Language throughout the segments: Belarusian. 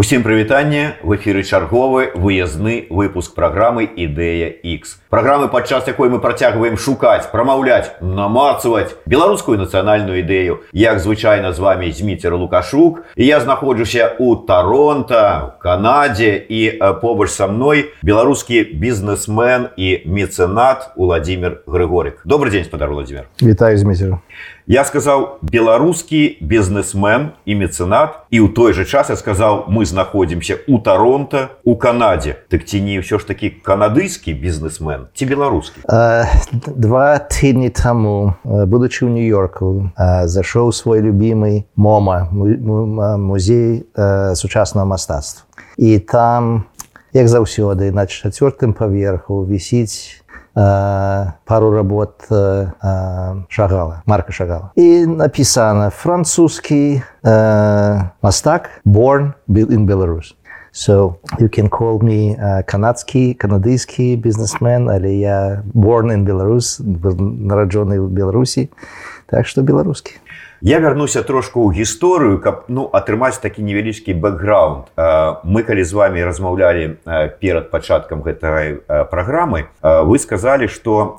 Усім прывітанне в эфіры чарговы выязны выпуск праграмы ідэя X. Праграмы падчас якой мы працягваем шукаць, прамаўляць, намацаваць беларускую нацыянальную ідэю. Як звычайна з вами зміцер Лукашук. І я знаходжуся у Таронта, Канадзе і побач са мной беларускі бізнесмен і мецэнат Владимир Грыгорик. Добрый дзень спадар Владимир. Вітаю зміцер. Я сказаў беларускі бізнесмен і мецэнат і ў той жа час я сказаў мы знаходзімся у Таронта у Канадзе так ці не ўсё ж такі канадыйскі бізнесмен ці беларускі? Два тыдні таму будучы ў нью-йорку зашоў свой любимый мома музей сучаснага мастацтва. І там як заўсёды на чацвёртым паверху вісіць пару работ шагала марка шагала. І напісана французскі мастак born in Belarus. So you can call me канадскі канадыйскі бізнесмен але я born in Беларус нараджоны ў беларусі так што беларускі Я вярнуся трошку ў гісторыю, каб ну, атрымаць такі невялічкі бэкграунд. Мы калі з вами размаўлялі перад пачаткам гэтай праграмы, вы сказалі, што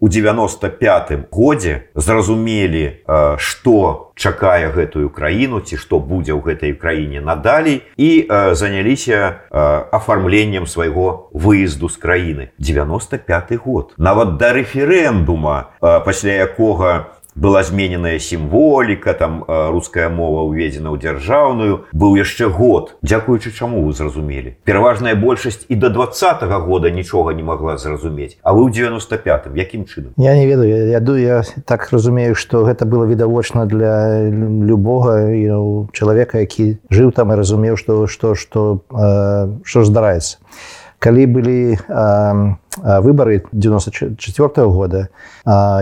у 95 годзе зразумелі, што чакае гэтую краіну ці што будзе ў гэтай краіне надалей і заняліся афармленнем свайго выезду з краіны 95 год нават да рэферэндума пасля якога была змененая сімволіка там руская мова уведзена ў дзяржаўную быў яшчэ год. Дзякуючы чаму вы зразумелі? Пераважная большасць і до двадцатого года нічога не могла зразумець А вы ў 95 якім чынам? Я не ведаю я ду я так разумею что гэта было відавочна для любога чалавека які жыў там і разумеў что что что что здараецца. Калі былі а, выборы 94 -го года.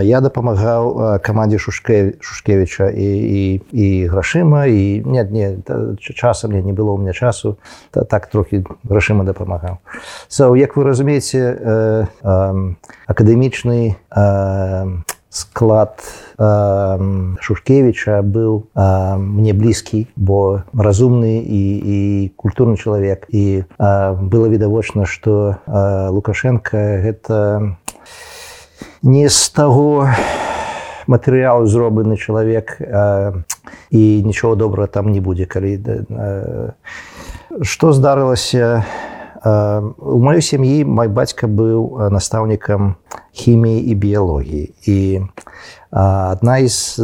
Я дапамагаў камандзе шушке шушкевича і, і, і грашыма і нет не часам мне не было у меня часу. Та, так трохі грашыма дапамагаў so, як вы разумееце акадэмічны склад э, шушкевича быў э, мне блізкі бо разумны і, і культурны чалавек і э, было відавочна что э, лукашенко гэта не з таго матэрыялу зроблены чалавек э, і нічого добра там не будзе калі э, что здарылася у маёй сям'і мой бацька быў настаўнікам хіміі і біялогіі і адна з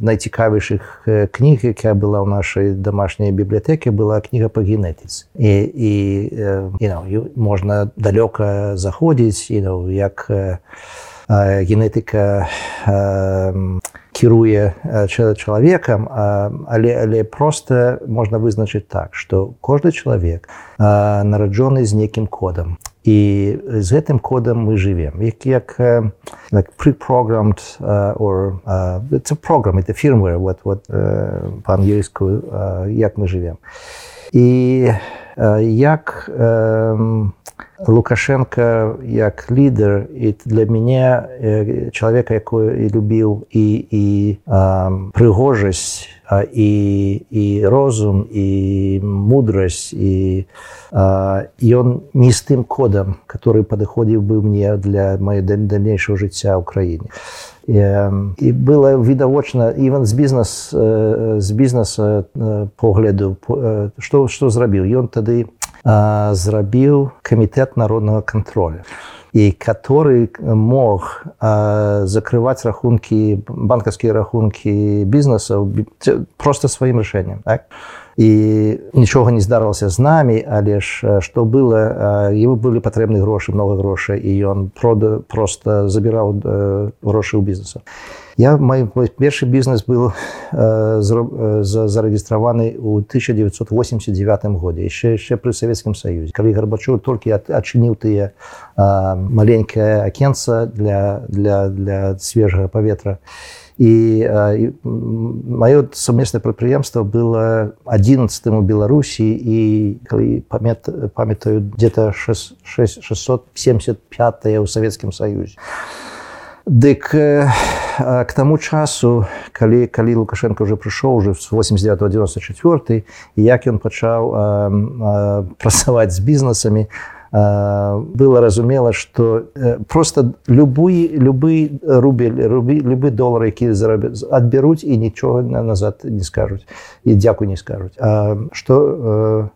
найцікавейшых кніг якая была ў нашай домашняй бібліятэкі была кніга па генетыцы і, і you know, можна далёка заходзіць you know, як генетыка кіруе чалавекам але але просто можна вызначыць так что кожны чалавек нараджоны з нейкім кодам і з гэтым кодам мы живвем як як like preprogrammed uh, or uh, it's a program это firmware вот вот uh, по-ангельскую uh, як мы живвем і як uh, лукашенко як лідер і для мяне чалавека якую і любіў і і uh, прыгожасць і і розум і мудрасць і ён не з тым кодам который падыходзіў бы мне для мае дальнейшего жыцця ў краіне і было відавочна іван з бізнес з бізнеса погляду што што зрабіў ён тады зрабіў камітэт народнага контроля і который мог э, закрываць рахункі банкаўскія рахункі бізнесаў просто сваім рашэннем так? І нічога не здарылася з намі але ж што было ему былі патрэбны грошы много грошай і ён прода просто забіраў грошы ў бізнесу Я мой, мой першы бізнес был э, зарэгістраваны ў 1989 годзе яшчэ яшчэ пры савецкім саюзе калі гарбачу толькі адчыніў тыя э, маленькае акенца для для для свежага паветра і э, маё сумеснае прадпрыемства было 11 у беларусі і калі памят памятаю где-то 675 ў савецкім саюзе Дык к таму часу калі калі лукашенко уже прыйшоў уже з 89 94 як ён пачаў працаваць з бізнесамі было разумела что просто любой любы рубель рубі любы долар які заробяць адбяруць і нічога назад не скажуць і дзякуй не скажуць что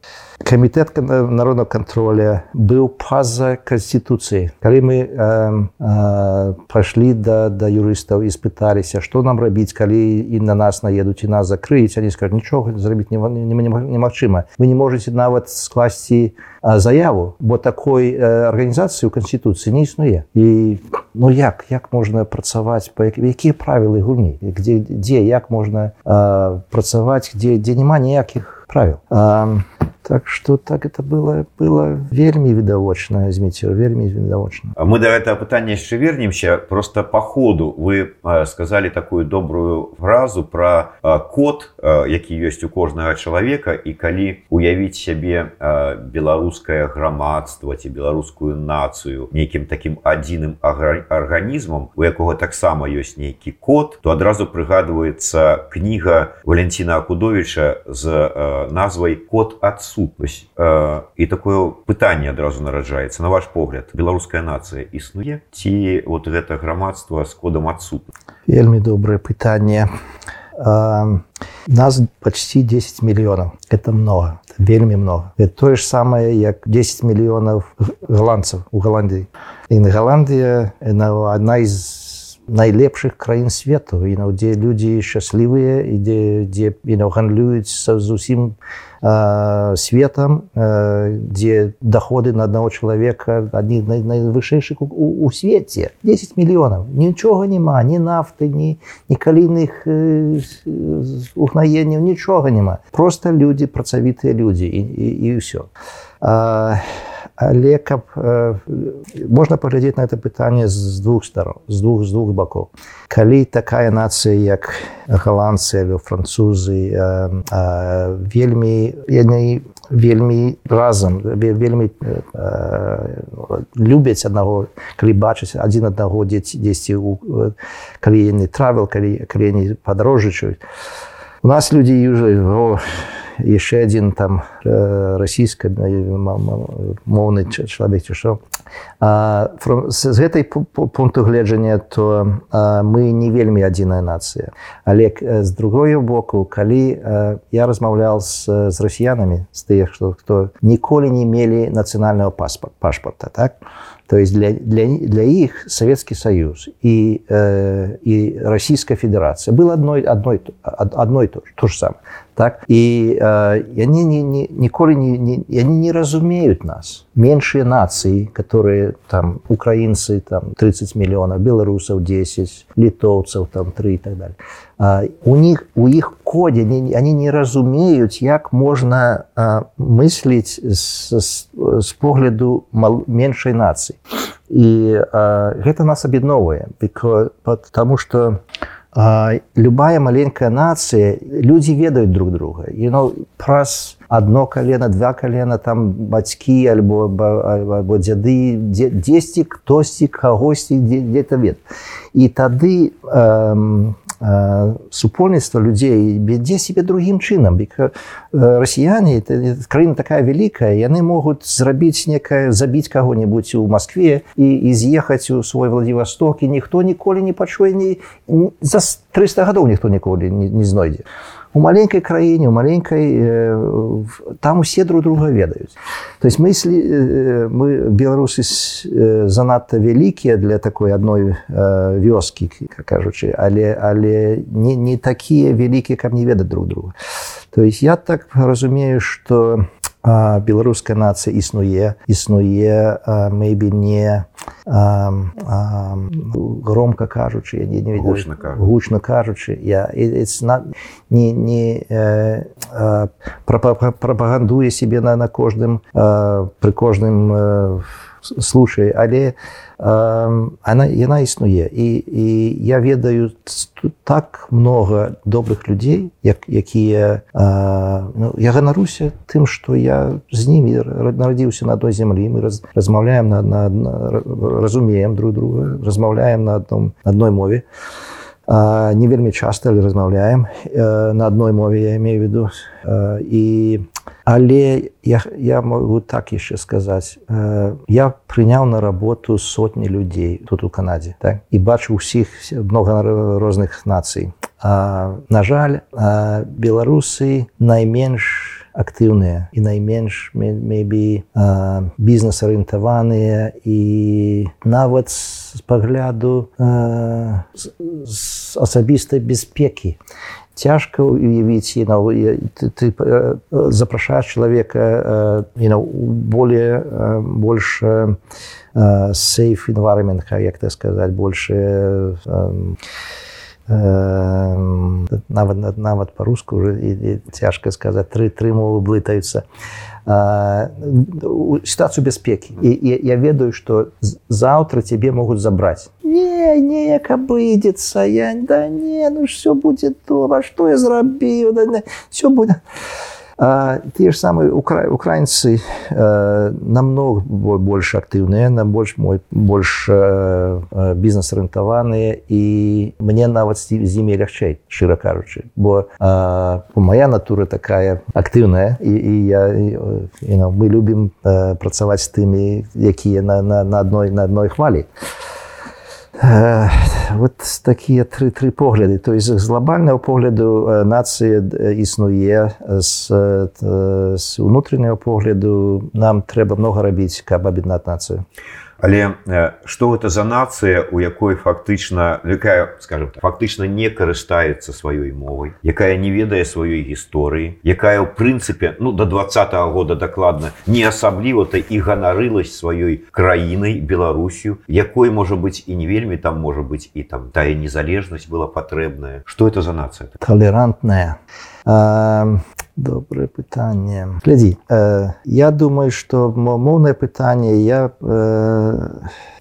камітэт народного контроля быў па-за канституцыі калі мы э, э, пайшлі да да юрыстаў і спыталіся што нам рабіць калі і на нас наедуць і нас закрыць они скажу нічога зрабіць немагчыма вы не можете нават скласці заяву. Бо такой арганізацыі ў канституцыі не існуе і ну як як можна працаваць па якія правілы гульні? Где дзе як можна э, працаваць где дзе няма ніякіх правил. А, так что так это было было вельмі відавочна зміцер вельмі відавочна мы да гэтага пытання яшчэ вернемся. Просто по ходу вы сказали такую добрую фразу про код які ёсць у кожнага чалавека і калі уявіць сябе беларускае грамадства ці беларускую нацыю нейкім таким адзіным арганізмам у якога таксама ёсць нейкі код то адразу прыгадваецца кніга валентина акудовича з назвай код адсутнасць і такое пытанне адразу нараджаецца на ваш погляд беларуская нацыя існуе ці вот гэта грамадства з кодам адсут вельмі добрае пытанне нас почти 10 мільёнаў это много вельмі много. Это тое ж самае як 10 мільёнаў голландцаў у голландии. І на голландия одна из найлепшых краін свету. І ну, дзе людзі шчаслівыя і дзе дзе ну, гандлююць са зусім э, светам э, дзе доходы на аднаго чалавека адні найвышэйшых у, у свеце. 10 мільёнаў. Нічога няма ні нафты ні ні калійных э, угнаенняў нічога няма. Просто людзі працавітыя людзі і, і, і ўсё. А але каб э, можна паглядзець на это пытанне з двух сторон з двух з двух бакоў калі такая нацыя як галандцы або французы э, э, вельмі яны вельмі разам вельмі э, любяць аднаго калі бачыць адзін аднаго дзеці дзесьці калі яны травел калі калі яны падарожжачаюць у нас людзі южа яшчэ адзін там расійска моўны чалавек ці што з гэтай пункту гледжання то мы не вельмі адзіная нацыя але з другою боку калі я размаўлял з, з расіянамі з тых што хто ніколі не мелі нацыянального паспорт пашпарта так? То есть для, для, для іх Савецкі Саюз і, э, і Расійская Федерацыя был адной адной адной то, то ж самое так? І э, яны не, не, ніколі не, не, яны не разумеюць нас. Меншыя нацыі которые там украінцы там 30 мільёнаў беларусаў 10 літоўцаў там 3 і так далее. А, у них у іх кодзе не, они не разумеюць як можна а, мысліць з, з, з погляду мал, меншай нацыі і а, гэта нас аб'ядновае потому что у любая маленькая нацыя людзі ведаюць друг друга. І ну праз одно колено два колена там бацькі альбо альбо дзяды дзесьці хтосьці кагосьці где-то вет і тады э, супольніцтва людзей бядзе себе другім чынам расіяне краіна такая вялікая яны могуць зрабіць некае забіць каго-небудзь у Москве і, і з'ехаць у свой владивосток і ніхто ніколі не пачуе не за 300 гадоў ніхто ніколі не, не знойдзе у маленькой краіне у маленькой э, там усе друг друга ведаюць. То есть мысли э, мы беларусы э, занадта вялікія для такой адной вёскі кажучы але але не, не такія вялікія каб не ведаць друг друга. То есть я так разумею что беларуская нацыя існуе існуе maybe не громко кажучы я не, не гучна, гучна кажучы я not, не, не э, прапагандуе себе на на кожным э, пры кожным э, слушай але она яна існуе. І і я ведаю так много добрых людзей як якія ну, я ганаруся тым что я з ними нарадзіўся на той зямлі. Мы раз, размаўляем на, на, на разумеем друг друга размаўляем на одном адной мове. а не вельмі часта але размаўляем на адной мове я имею в виду. І але я, я могу так яшчэ сказаць. Я прыняў на работу сотні людзей тут у канадзе так? і бачу усіх много розных нацый. На жаль беларусы найменш актыўныя і найменш maybe бізнес-арыентаваныя і нават з пагляду з асабістай бяспекі. Цяжка уявіць you know, ты, ты запрашаешь чалавека you know, более больш сейф environment як так сказаць больше нават нават по-руску уже цяжка сказаць тры тры мовы блытаюцца сітуацыю бяспекі і, і я ведаю что заўтра цябе могуць забраць не неяк абыдзецца я да не ну все будзе то што я зрабіў да, все будет Тие ж самыя укра... украінцы э, намного больш актыўныя, на больш мой больш э, бізнес-арыентаваныя і мне нават з імі лягчэй, шчыра кажучы. Бо э, моя натура такая актыўная і, і я, і, і, мы любім э, працаваць з тымі, якія на, на, на адной на адной хвалі. Вот такія тры тры погляды то есть з глобального погляду нацыя існуе з, з унутраннего погляду нам трэба много рабіць каб аб'яднаць нацыю Але што гэта за нацыя у якой фактычна якая скажем так, фактычна не карыстаецца сваёй мовай якая не ведае сваёй гісторыі якая ў прынцыпе ну до два -го года дакладна не асабліва то і ганарылась сваёй краінай беларусю якой можа быць і не вельмі там можа быць і там тая незалежнасць была патрэбная. Что это за нацыя? Толерантная а добрае пытанне глядзі э, я думаю что моўнае пытанне я э,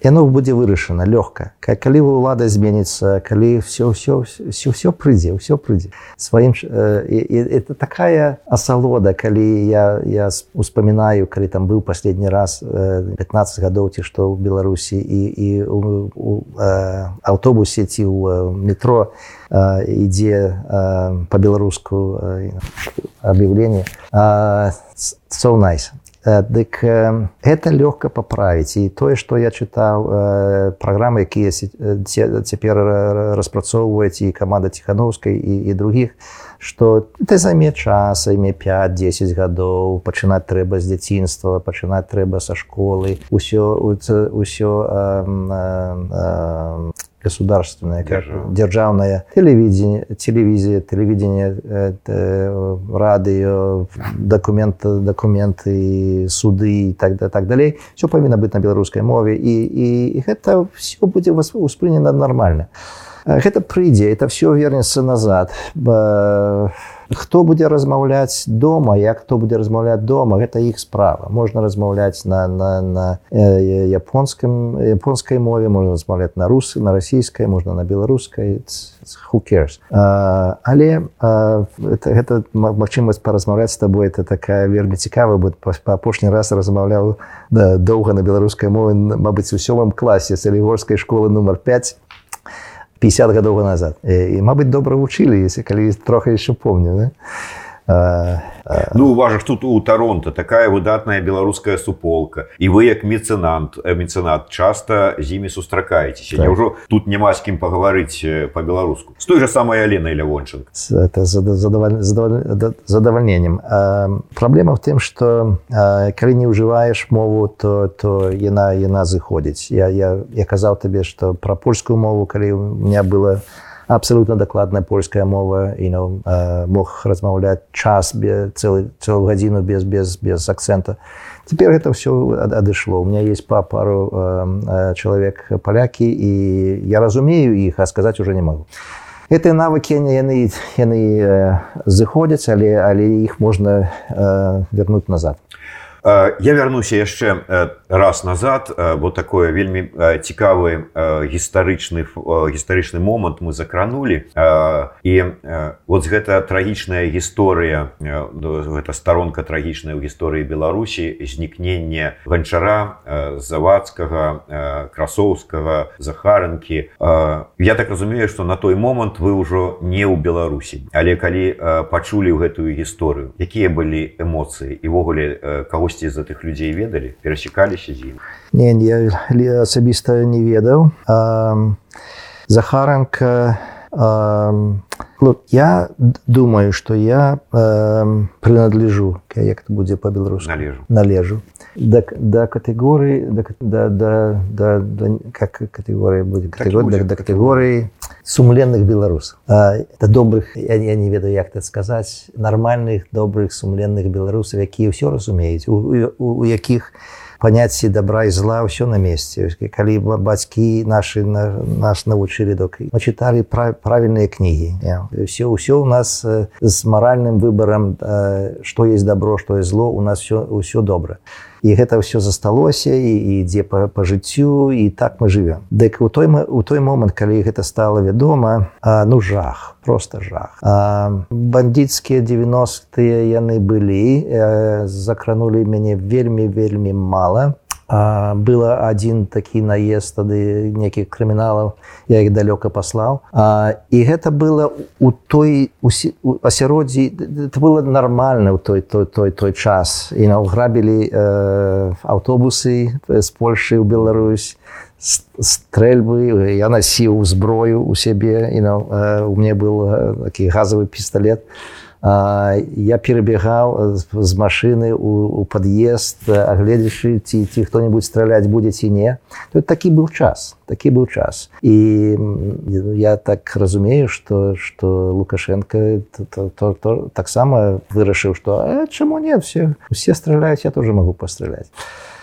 яно будзе вырашана лёгка калі вы ўлада зменіцца калі все все все все прыйдзе все прыйдзе сваім э, это такая асалода калі я я успамінаю калі там быў последні раз э, 15 гадоў ці што ў беларусі і і у, у э, аўтобусе ці ў э, метро ідзе по-беларуску объявление so nice. Дык это лёгка паправіць і тое што я чытаў праграмы якія цяпер распрацоўваюць і каманда ціхановскай і, і других што ты займе час імі 5-10 гадоў пачынаць трэба з дзяцінства пачынаць трэба са школы. Ўсё ўсё государственное, как державное телевидение, телевизия, телевидение, это, радио, документы, документы, суды и так, так далее. Все повинно быть на белорусской мове, и, и, и это все будет воспринято нормально. Это прыйдзе, это все вернется назад. Хто будзе размаўляць дома як хто будзе размаўляць дома гэта іх справа. Можна размаўляць на на, на э, японскім японскай мове можна размаўляць на русы на расійскай можна на беларускай cares. А, але а, это, гэта магчымасць паразмаўляць з табой это такая вельмі цікава бы апошні раз размаўляў да, доўга на беларускай мове Мабыць у сёмым класе салігорскай школы нумар 5 50 гадоў назад і мабыць добра вучылі если калі трохи яшчэ помню да? Ну уважах тут у Таронто такая выдатная беларуская суполка. І вы як мецэнант э, мецэнат часта з імі сустракаецеся так. ўжо тут няма з кім пагаварыць э, по-беларуску з той же самой Аленой лявончын это задавальненнем праблема в тым что калі не ўжываеш мову то то яна яна зыходзіць я я, я казаў табе что пра польскую мову калі у меня было у абсолютно дакладная польская мова you know, э, мог размаўляць час целый целую гадзіну без без без акцента. Теперь это все адышло у меня есть па пару э, чалавек палякі і я разумею іх а сказаць уже не могу. Этой навыкі яны яны э, зыходзяць але але іх можна э, вернуть назад я вярнуся яшчэ раз назад. Бо такое вельмі цікавы гістарычны гістарычны момант мы закранули і вот гэта трагічная гісторыя гэта сторонка трагічная ў гісторыі беларусі знікнення ганчара завадскага красоўскага захаранкі я так разумею что на той момант вы ўжо не ў беларусі. Але калі пачулі гэтую гісторыю якія былі эмоцыі? Івогуле кагосьці з гэтых людзей ведалі перасекаліся з ім не я асабіста не ведаў захаранка ну, я думаю что я принадлежу як будзе по-беларуску належу. Належу. Да, да катэгорыі да, да, да, да, да, как катэгорыя будзе катэгорыя да катэгорыі сумленных беларусаў это добрых я, я не ведаю як это сказаць нармальных добрых сумленных беларусаў якія ўсё разумеюць у, у, у якіх паняцці добра і зла ўсё на месцы калі бацькі наши на, нас навучылі док мы чыталі пра, правільныя кнігі. Все ўсё у нас з маральным выбарам што есть добро што і зло у нас все ўсё добра і гэта ўсё засталося і ідзе па, па жыццю і так мы живвем Дык у той у той момант калі гэта стало вядома а, ну жах просто жах. Бандитскія 90тыя яны былі закранули мяне вельмі вельмі мала было один такі наезд тады нейкіх крыміналаў я іх далёка паслаў. І гэта было у той асяроддзі было нормально ў той той той той час. І награбілі э, аўтобусы з Польшы ў Беларусь стрэльбы я насіў зброю у сябе і э, у мне был такі газавы пісталлет і я перабегаў з машыны у пад'езд агледзячы ці ці хто-нибудь страляць будзе ці не. Тут такі быў час такі быў час. І я так разумею что что лукашенко таксама вырашыў что чаму нет все усе страляюць я тоже могу пастраляць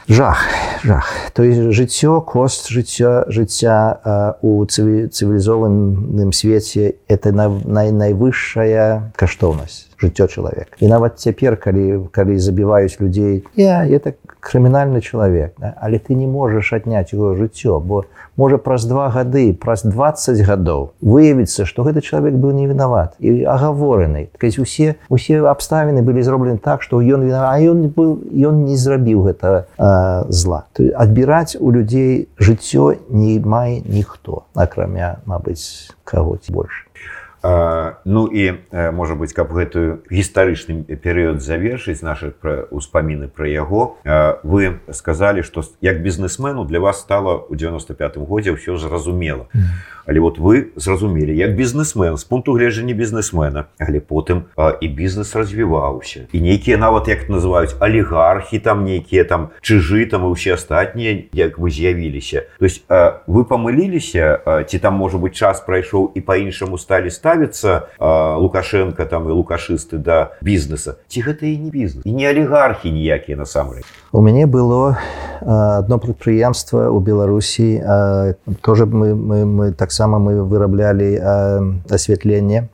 жах жах. То есть жыццё кост жыцця жыцця у цывілізованым свеце это най найвысшая каштоўнасць жыццё чалавек і нават цяпер калі калі забіваюць людзей я это крымінальны чалавек да? але ты не можаш адняць его жыццё бо можа праз два гады праз 20 гадоў выявіцца што гэты чалавек быў не вінават і агавораны усе усе абставіны былі зроблены так што ён віна а ён был ён не зрабіў гэта а, зла. Адбіраць у людзей жыццё не мае ніхто акрамя Мабыць кагоць больше Ну і можа быць каб гэтую гістарычны перыяд завершыць наши ўспаміны пра яго вы сказалі што як бізнесмену для вас стала ў 95 годзе ўсё зразумела. Але вот вы зразумелі як бізнесмен з пункту гледжання бізнесмена але потым і бізнес развіваўся. І нейкія нават як называюць алігархі там нейкія там чыжы там і ўсе астатнія як вы з'явіліся. То есть вы памыліліся ці там можа быть час прайшоў і по-іншаму сталі стаць ставіцца лукашенко там і лукашысты да бізнеса ці гэта і не бізнес і не алігархі ніякія насамрэч у мяне было одно прадпрыемства ў беларусі тоже мы, мы, мы таксама мы выраблялі асвятленне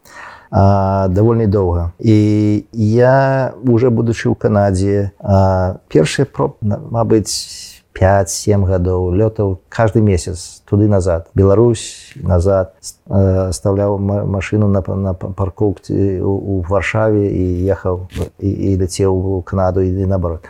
даволі доўга і я уже будучы ў канадзе першыя проб Мабыць 5-7 гадоў лётаў каждый месяц туды назад Беларусь назад оставляў машину на, на паркоўці у варшаве і ехаў і, і ляцеў у канаду і наоборот.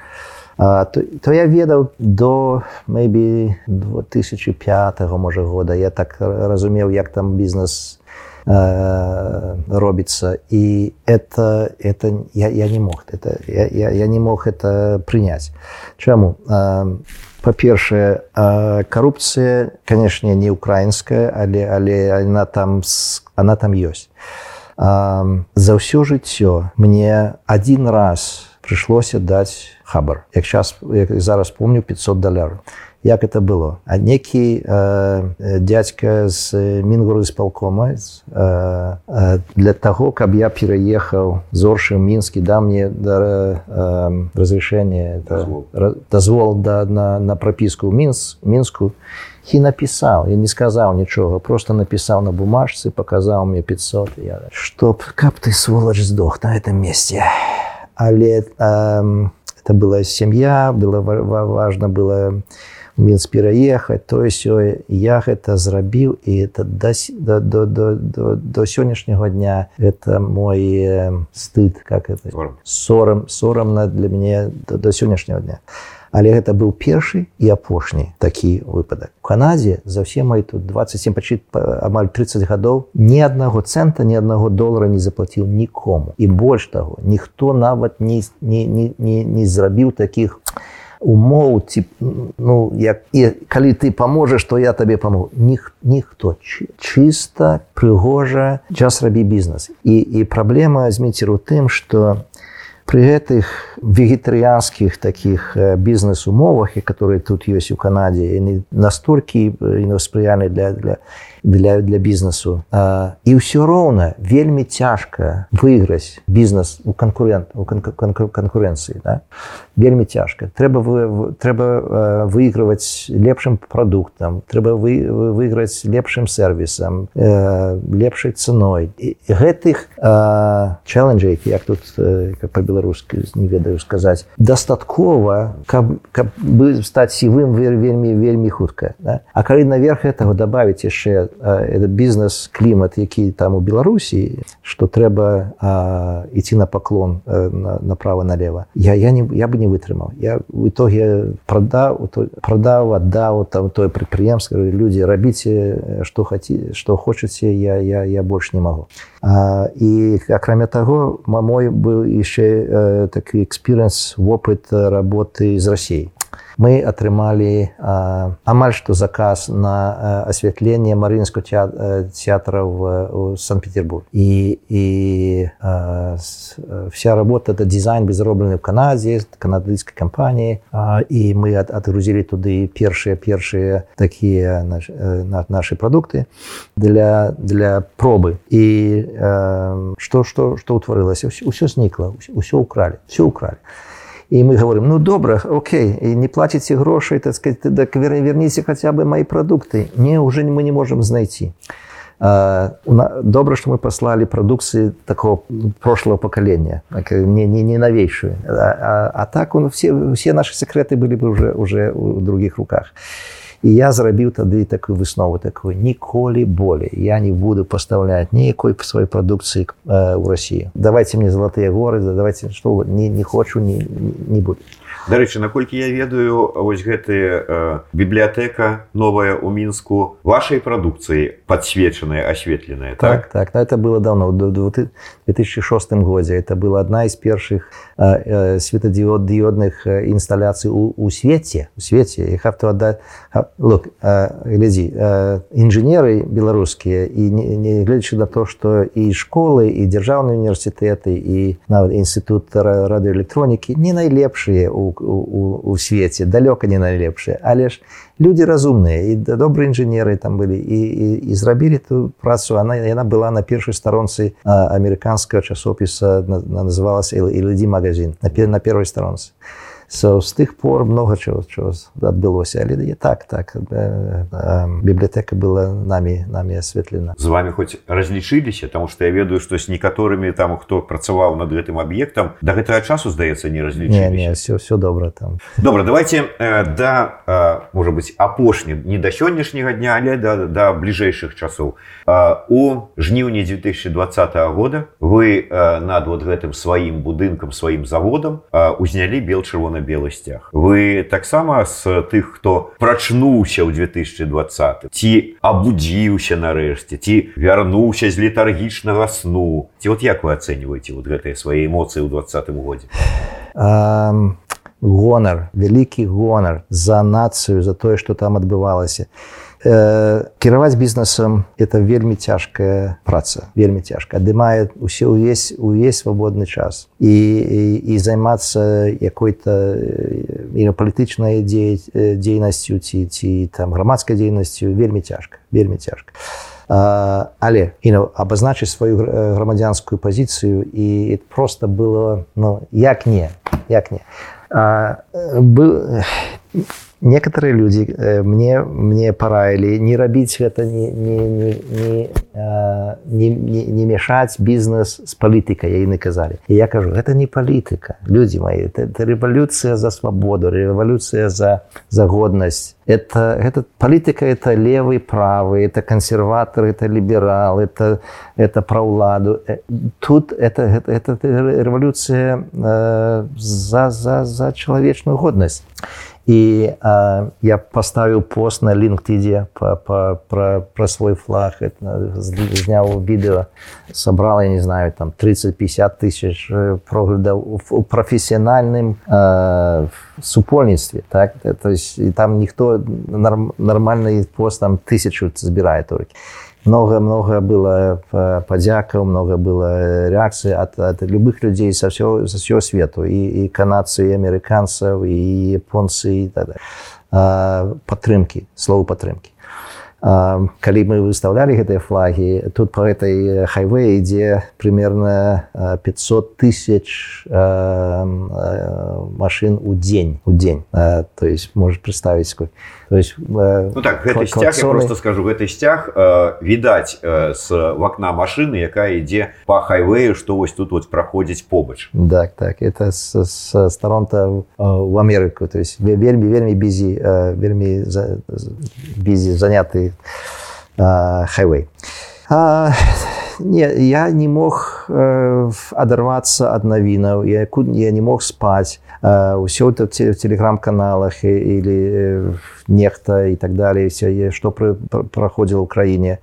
То, то я ведаў до maybe 2005 можа года. Я так разумеў як там бізнес робіцца і это это я, я не мог это я, я, я не мог это прыняць чаму па-першае карупцыя канешне не украінская але але она там она там ёсць за ўсё жыццё мне один раз прыйшлося даць хабар. Як час як зараз помню 500 даляраў як это было? А некі э, дядька з мінгуру з палкома э, э, для того каб я пераехаў зоршым мінскі да мне да, э, разрешение дазвол да на, на прапіску мінс мінску і напісаў я не сказаў нічога просто напісаў на бумажцы показаў мне 500 я чтоб каб ты сволач здох на этом месте але э, это была семья было важно было Мінск пераехаць тое сёе я гэта зрабіў і это да, до, до, до, до, до сённяшняго дня это мой стыд как это сорам сорамна для мяне до, до сённяшняго дня. Але гэта быў першы і апошні такі выпадак у канадзе за все мои тут 27 пачы амаль 30 гадоў ні аднаго цэнта ні аднаго долара не заплаціў нікому. І больш таго ніхто нават не не, не, не, не зрабіў таких не умоў ці ну як і калі ты паможаш то я табе памогу. Ніх ніхто. Чыста прыгожа час рабі бізнес. І і праблема зміцер у тым что при гэтых вегетарыянскіх таких бізнес-умовах і которые тут ёсць у канадзе яны настолькі спрыяльны для для для, для бізнесу. А, і ўсё роўна вельмі цяжка выйграць бізнес у канкурент у канкурэнцыі. Да? Вельмі цяжка. Трэба, вы, трэба выйгрываць лепшым прадуктам, трэба вы, выйграць лепшым сервісам, э, лепшай цаной. І гэтых чаленджей, як тут па-беларуску не ведаю сказаць, дастаткова, каб, каб стаць сівым вельмі вельмі хутка. Да? А калі наверх этого добавить яшчэ этот бізнес клімат які там у беларусі что трэба ісці на паклон направо налево. Я я не я бы не вытрымаў я в итоге продаў продаў аддаў там тое прадпрыемства людзі рабіце что хаце что хочаце я я я больш не магу а, і акрамя таго мой быў яшчэ такі экспірэнс вопыт работы з рассей мы атрымалі амаль што заказ на асвятленне марынского театра в санкт-петербург. І і вся работа это дизайн безроблены в канадзе канадыйской кампаніі і мы адгрузілі туды першыя першыя такія наши продукты для для пробы. І что что что ўтварылася ўсё знікла ўсё украли все украли. і мы говорим ну добра Окей і не плаціце грошай так сказать так верніце хаця бы мои продукты не уже мы не можем знайти. Добра что мы послали прадукцыі такого прошлого поколения так, не не не новейшую а, а, а так он все все наши секреты были бы уже уже у других руках. и і я зрабіў тады такую выснову такую ніколі болей я не буду пастаўляць ніякой па сваёй прадукцыі э, ў Росію давайте мне залатыя горы давайте што не, не хочу не, не буду Дарэчы наколькі я ведаю вось гэты э, бібліятэка новая у мінску вашай прадукцыі подсвечаная асветленая так? Так, так. Это было давно в 2006 годзе. Это была одна из першых э, э, светодиод дыодных інсталяцый у, у свеце у свеце их авто отдать look глядзі інжынеры беларускія і не гледзячы на то что і школы і дзяржаўныя універсітэты і нават інстытут радыоэлектронікі не найлепшыя у у, у свеце далёка не найлепшыя але ж люди разумныя і добрыя інжынеры там былі і, і, і зрабілі ту працу. Она яна была на першай старонцы амерыканскага часопіса называлася ілдзі магазин на на первой старонцы so, з тых пор много чого чого адбылося але не так так. Бібліятэка была нами нами асветлена з вами хоць разлічыліся тому что я ведаю што з некаторымі там хто працаваў над гэтым аб'ектам да гэтага часу здаецца не разлічылі все все добра там. Добра давайте э, да э, можа быть апошні не да сённяшняга дня але да, да бліжэйшых часоў э, у жніўні 2020 года вы э, над вот гэтым сваім будынкам сваім заводам э, узнялі бел чырвоны чырвона-белы сцяг вы таксама з тых хто прачнуўся ў 2020 ці абудзіўся нарэшце ці вярнуўся з летаргічнага сну. Ці вот як вы ацэньваеце вот гэтыя свае эмоцыі ў двадцатым годзе? Um, гонар вялікі гонар за нацыю за тое што там адбывалася кіраваць бізнесам это вельмі цяжкая праца вельмі цяжка адымае усе ўвесь увесь свабодны час. І, і, і займацца якой-то палітычнай дзейнасцю ці ці там грамадскай дзейнасцю вельмі цяжка вельмі цяжка але і ну, абазначыць сваю грамадзянскую пазіцыю і просто было ну як не як не. А был, некоторые люди э, мне мне параілі не рабіць гэта не не, не, не, не, не, не мешаць бізнес з палітыкай яны казалі і я кажу гэта не палітыка людзі мои это, это рэвалюцыя за свабоду рэвалюцыя за за годнасць это гэта палітыка это левый правы это кансерватор это ліберал это это пра ўладу тут это это, это рэвалюцыя э, за за за чалавечную годнасць і э, я паставіў пост на лінктыдзе пра свой флаг зняў відэо сабрал я не знаю там 30-50 тысяч проглядаў у прафесіянальным э, супольніцтве так то есть і там ніхто нармальны пост там тысячу збірае толькі много много было падзякаў много было реакцыі от, от любых людзей са все за всего свету і, і канадцы і амерыканцаў і японцы падтрымки слову падтрымки калі мы выставлялі гэтыя флагі тут по этой хайве ідзе примерно 500 тысяч машин у дзень у дзень то есть может представить сколько то есть ну так гэты сцяг, я просто скажу гэты сцяг відаць с вакна машины якая ідзе по хайвею что вось тут вот проходзіць побач так так это с, с сторон-то в Амерыку то есть вельмі вельмі бізі вельмі бізі заняты хайвей. Не, я не мог э, адарвацца ад навінаў я, я не мог спаць ўсё э, в телеграм-каналах или э, нехта і так далее. Все што праходзіла ў краіне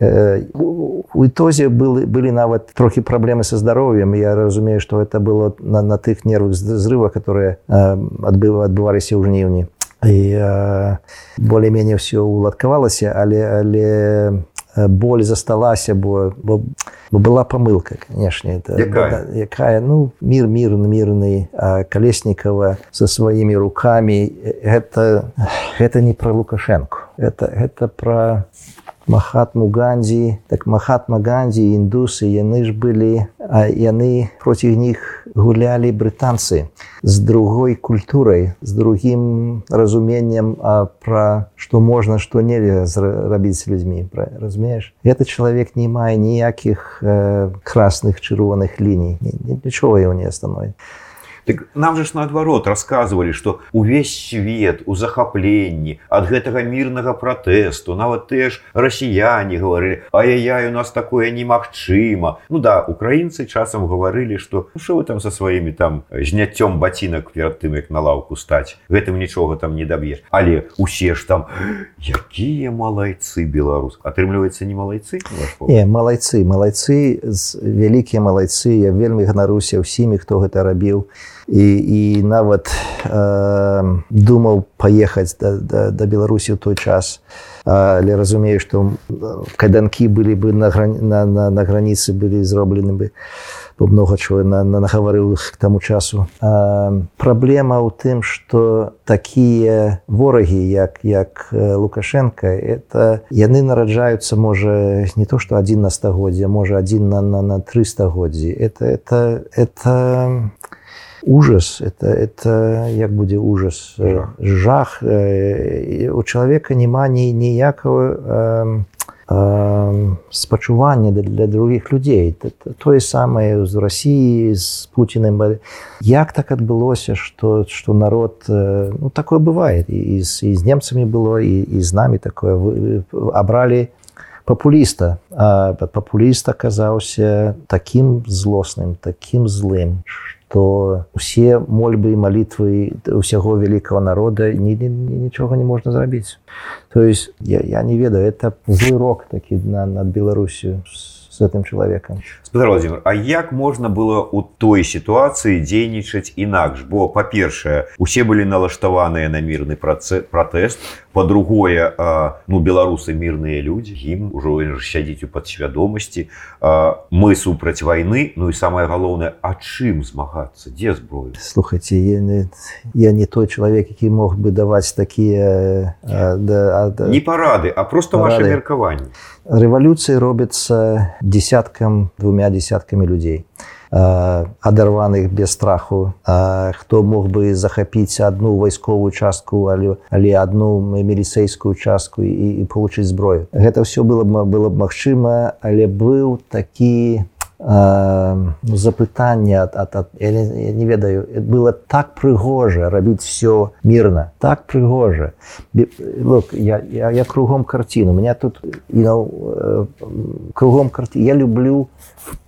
э, у ітозе былі, былі нават трохі праблемы са здароўем я разумею што это было на, на тых нервах зрыва которые э, адбыва адбываліся ў жніўні і э, болей-менее все уладкавалася але але боль засталася бо, бо, бо была памылка канешне это якая? якая ну мир мирны мирны калеснікава со сваімі руками это гэта не про лукашенко это это про Махатму Гандзі, так Махатма Гандзі, індусы, яны ж былі, а яны проці них гулялі брытанцы з другой культурай, з другім разуменнем пра што можна, што нельга рабіць людзьмі. разумееш. Гэты чалавек не мае ніякіх э, красных чырвоных ліній, нічога яго не становіць. Так нам же ж наадварот рассказывалі что увесь свет у захапленні ад гэтага мірнага пратэсту. Нават ты ж расіяне гаварылі ай-яй у нас такое немагчыма ну да украінцы часам гаварылі что що вы там со сваімі там зняццём бацінак перад тым як на лаўку стаць? Гэтым нічога там не даб'еш але усе ж там якія малайцы беларус атрымліваецца не малайцы не малайцы малайцы вялікія малайцы. Я вельмі ганаруся ўсімі хто гэта рабіў і, і нават э, думаў паехаць да, да, да беларусі ў той час. Але разумею што кайданкі былі бы на, на, на, на граніцы былі зроблены бы. Бо много чого на, на нагаварыў к таму часу. А, праблема ў тым што такія ворагі як як лукашенко это яны нараджаюцца можа не то што адзін на стагоддзя можа адзін на на, на 300 годдзі это это это ужас это это як будзе ужас? Жах, жах. у чалавека няма ні ніякого спачування для, для других людзей. Тое самае з Росіі з Пуціным як так адбылося что что народ ну, такое бывает і, і, з, і з немцамі было і, і з намі такое абралі папуліста. Папуліст аказаўся таким злосным таким злым что то усе мольбы і малітвы усяго вялікага народа ні, ні, нічога не можна зрабіць. То есть я, я не ведаю это злы рок такі на над беларусю. с гэтым чалавекам Владимир А як можна было у той сітуацыі дзейнічаць інакш? Бо па-першае усе былі налаштаваныя на мірны пратэст. По-другое ну беларусы мірныя людзі ім ужо сядзіць у падсвядомасці. Мы супраць вайны Ну і самое галоўнае а чым змагацца? Дзе зброю слухайте я не, я не той чалавек які мог бы даваць такія да, да, не парады а просто ваше меркаванне рэвалюцыі робяцца десяткам двумя десяткамі людзей адарваных без страху. Хто мог бы захапіць одну вайсковую частку але але одну міліцейскую частку і, і получыць зброю гэта все было б было б магчыма але быў такі ну, запытання ад, ад, ад, я, не, я не ведаю было так прыгожа рабіць все мирно так прыгожа. Look, я, я, я кругом карціну меня тут you know, кругом карті я люблю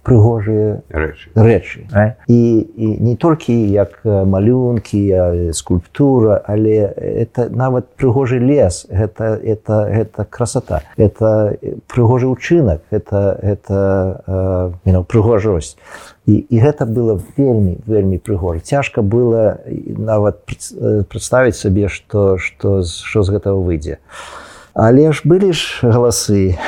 прыгожыя рэчы. рэчы. І, і не толькі як малюнкі скульптура але это нават прыгожы лес гэта это гэта красота. Это прыгожы ўчынак это это you know, прыгожасць. І, і гэта было вельмі вельмі прыгожа. Цяжка было нават прадставіць сабе што што що з гэтага выйдзе але ж былі ж галасы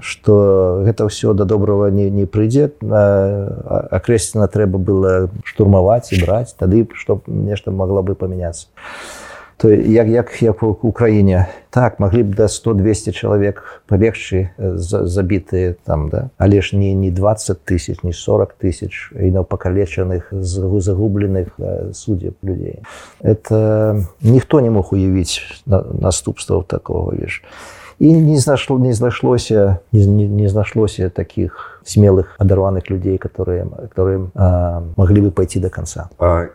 что гэта ўсё да добрага не, не прыйдзе. Акрэсціна трэба было штурмаваць і браць тады што нешта магло бы памяняцца то як як як у украіне так маглі б да 100-200 чалавек палегчы забітыя там да. Але ж не не 20 тысяч не 40 тысяч і на пакалечаных загубленых суддзя людзей это ніхто не мог уявіць наступстваў такого лишь і не знашло не знайшлося не, не, не знашлося таких смелых адарваных людзей которые которые а, могли бы пойти до конца.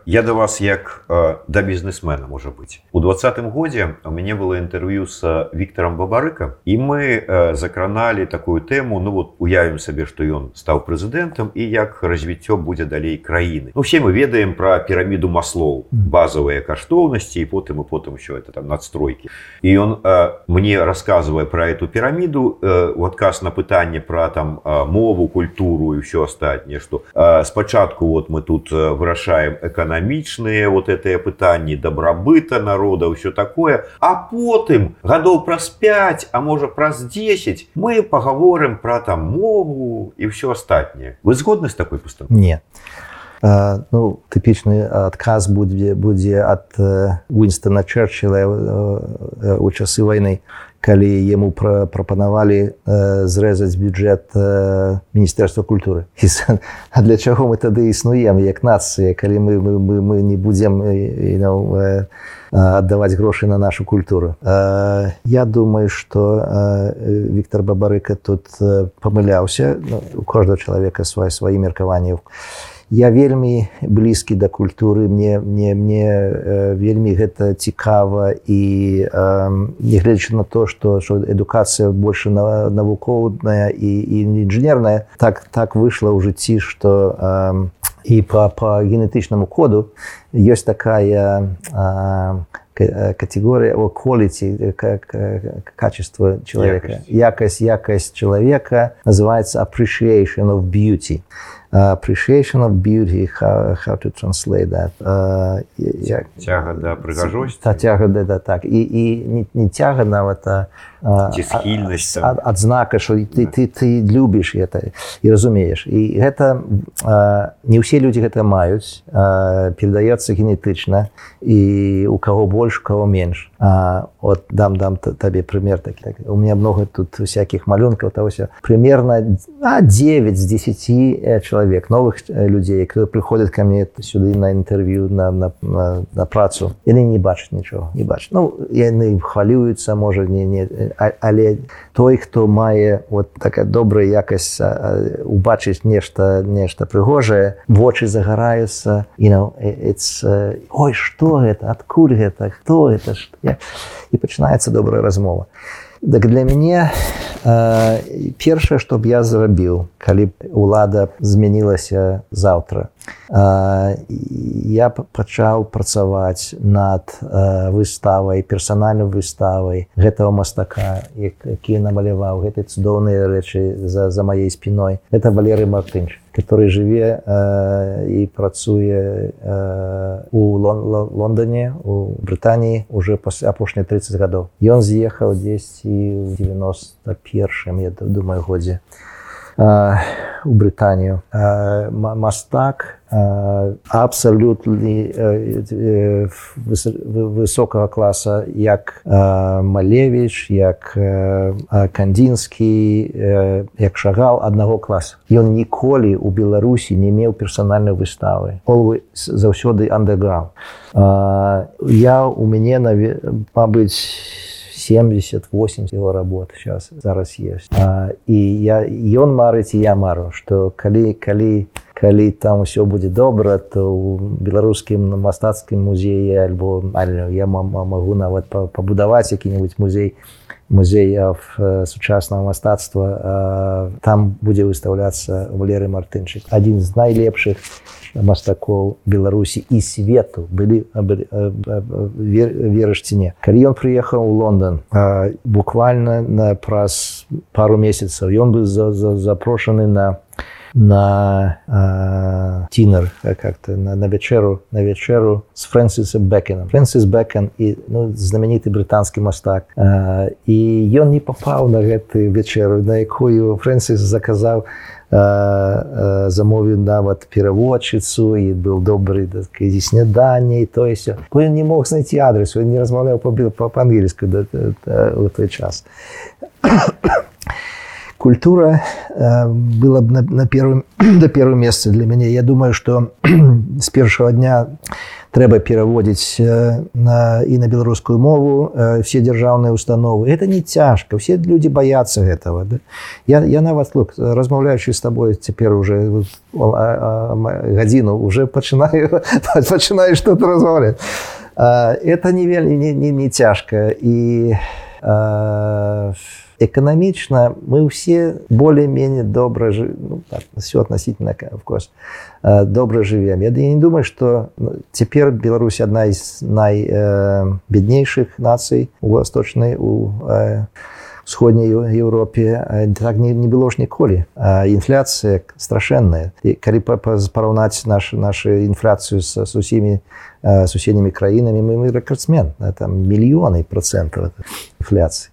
Я до вас як да бізнесмена может быть. У двадцатым годзе у мяне было інтерв'ю с Віктором бабарыка і мы закраналі такую тэму ну вот уявім сабе что ён стаў прэзідэнтам і як развіццё будзе далей краіны ну все мы ведаем про піраміду маслоў базовые каштоўнасці і потым і потым еще это там надстройки. І он мне рассказывае про эту піраміду у адказ на пытанне про там мову мову культуру і все астатняе что спачатку вот мы тут вырашаем эканамічныя вот это пытанні добрабыта народа все такое а потым гадоў праз 5 а можа праз 10 мы паговорым про там мову і все астатняе. Вы згодны з такой пустым нет ну тыпічны адказ будзе будзе ад Уінстона Чэрчыла у часы вайны калі яму пра, прапанавалі э, зрэзаць бюджэт э, міністэрства культуры А для чаго мы тады існуем як нацыя калі мы, мы, мы, мы не будзем э, аддаваць грошы на нашу культуру? Э, Я думаю что э, Віктор бабарыка тут э, памыляўся ну, у кожнага чалавека свае свае меркаванні у я вельмі блізкі да культуры мне мне мне э, вельмі гэта цікава і э, нягледзячы на то что що адукацыя больше на навуковная і, і інжынерная так так выйшла ў жыцці что э, і по по генетычнаму коду ёсць такая э, категория о quality как качество человека якость якость человека называется appreciation of beauty uh, appreciation of beauty how, how to translate that uh, тяга да прыгажосці. та тяга да, да так. І, і не, не тяга нават а, схільнасць ад, адзнака що ты, ты ты любіш это і разумееш і гэта а, не ўсе людзі гэта маюць перадаецца генетычна і у каго больш кого менш а, от дам дам табе пример такі так. у меня много тут всяких малюнкаў тагося примерно 9 з 10 человек новых людзей которые прыходят ко мне сюды на інтэрв'ю на, на, на, на працу яны не бачаць нічого не бач ну яны хвалююцца можа не не але той хто мае вот такая добрая якасць убачыць нешта нешта прыгожае вочы загараюцца і you know, ой что гэта адкуль гэта хто это? Ж і пачынаецца добрая размова Так для мяне э, першае, што б я зрабіў, калі ўлада змянілася заўтра. Э, я пачаў працаваць над э, выставай, персанальнай выставай гэтага мастака, які намаляваў гэтай цудоўныя рэчы за, за маёй спіной. Это Валерый Мартынч который жыве э, і працуе э, у Лон Лондоне у Брытаніі уже пасля апошнія 30 гадоў ён з'ехаў дзесьці ў 91 я думаю годзе у Брытанію. Мастак абсалютна высокага класа як малевич як кандзінскі як шагал аднаго класа ён ніколі у беларусі не меў персанальнай выставы. Полвы заўсёды андеграунд я у мяне мабыць 70-80 его работ сейчас зараз есть а, і я ён марыць і я мару что калі калі калі там все будзе добра то у беларускім мастацкім музеі альбо я могу нават пабудаваць які-нибудь музей музеяў сучаснага мастацтва. Там будзе выстаўляцца валеры мартынчык адзін з найлепшых мастакоў беларусі і свету былі верашце калі ён прыехаў у лондон буквально на праз пару месяцаў ён быў запрошаны на на тинер как-то на, на вечеру на вечеру с фрэнсисом бекеном фрэнсис бекен і ну, знамениты брытанскі мастак. І ён не попаў на гэты вечеру на якую фрэнсис заказаў замовіў нават пераводчыцу і быў добры зі сняданне і то все ён не мог знайти адрес не размаўляў па-ангельску у той час культура э, была бы на, на первым до первого месца для мяне я думаю что с першого дня трэба пераводзіць э, на і на беларускую мову э, все дзяржаўныя установы. Это не цяжка все люди боятся этого да? я, я нават лук размаўляючы с тобой цяпер уже гадзіну уже пачынаю пачынаю что-то размаўляць это не не, не, не цяжка і а, эканамічна мы ўсе более-менее добра ну, так, все относительно в кос добра живем. Я не думаю что цяпер Беларусь одна из найбеднейших нацый у восточной у сходняй Европе. Так не, не было ж ніколі інфляцыя страшэнная і калі параўнаць наш нашу інфляцыю с, с усімі суседнімі краінамі мы мы рэкордсмен там мільёны процентаў інфляцыі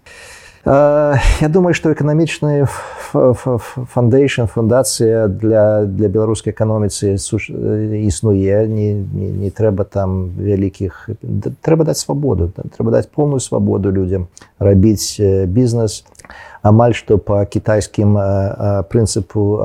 Я думаю, што эканамічная фандейшн фундацыя для, для беларускай эканоміцы існуе не, не, не трэба там вялікіх трэба даць свабоду трэба даць поўную свабоду людзям рабіць бізнес амаль што по кітайскім прынцыпу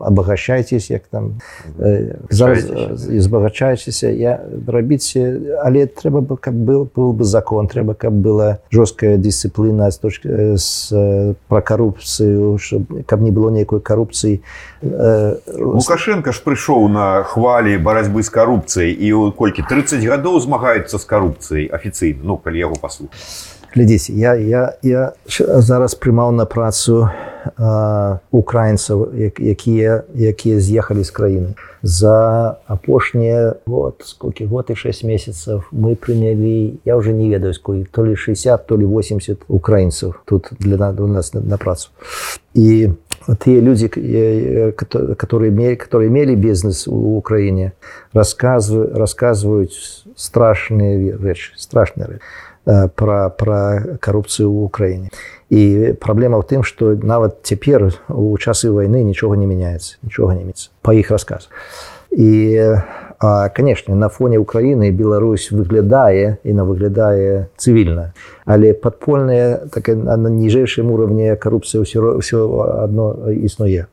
абагачайцесь як там збагачаецеся я рабіце але трэба бы каб был был бы закон трэба каб была жорсткая дысцыпліна з точки з пра карупцыю каб не было нейкой карупцыі. Лукашенко ж прыйшоў на хвалі барацьбы з карупцыяй і колькі 30 гадоў змагаюцца з карупцыяй афіцыйна ну калі яго паслухаць глядзіце я я я зараз прымаў на працу украінцаў якія якія з'ехалі з краіны. За апошнія вот сколькі год і 6 месяцев мы прынялі я уже не ведаю сколь то ли 60 то ли 80 украінцаў тут для у нас на, на працу. І тыя людзі которые мелі которые мелі бізнес у украіне рассказываю рассказываюць страшныя рэчы страшныя рэчы пра, пра карупцыю ў Украіне. І праблема ў тым, што нават цяпер у часы вайны нічога не мяняецца, нічога не мецца па іх расказ. І канешне, на фоне Украіны Беларусь выглядае і на выглядае цывільна. Але падпольная так, на ніжэйшым уровне карупцыі ўсё, ўсё адно існуе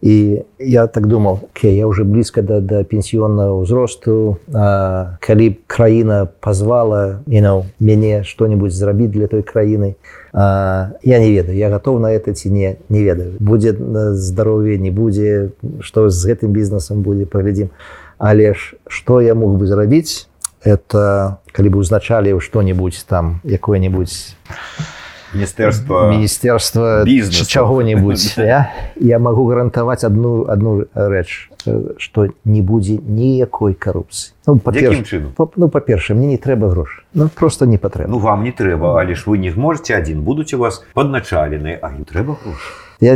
і я так думал okay, я уже блізка да, да пенсіённага ўзросту калі б краіна позвала you know, мяне что-нибудь зрабіць для той краіны а, я не ведаю я готов на это ці не не ведаю будзе здароўе не будзе что з гэтым бізнесам будзе паглядзім але ж что я мог бы зрабіць это калі бы узначалі что-нибудь там якое-нибудь міністэрства міністэрства чаго-нибудь я, я могу гарантаваць одну одну рэч что не будзе ніякой коррупцыі ну, ну па-перша мне не трэба грош ну просто не патрэбна ну вам не трэба але ж вы не можете один будуць у вас подначалены а не трэба я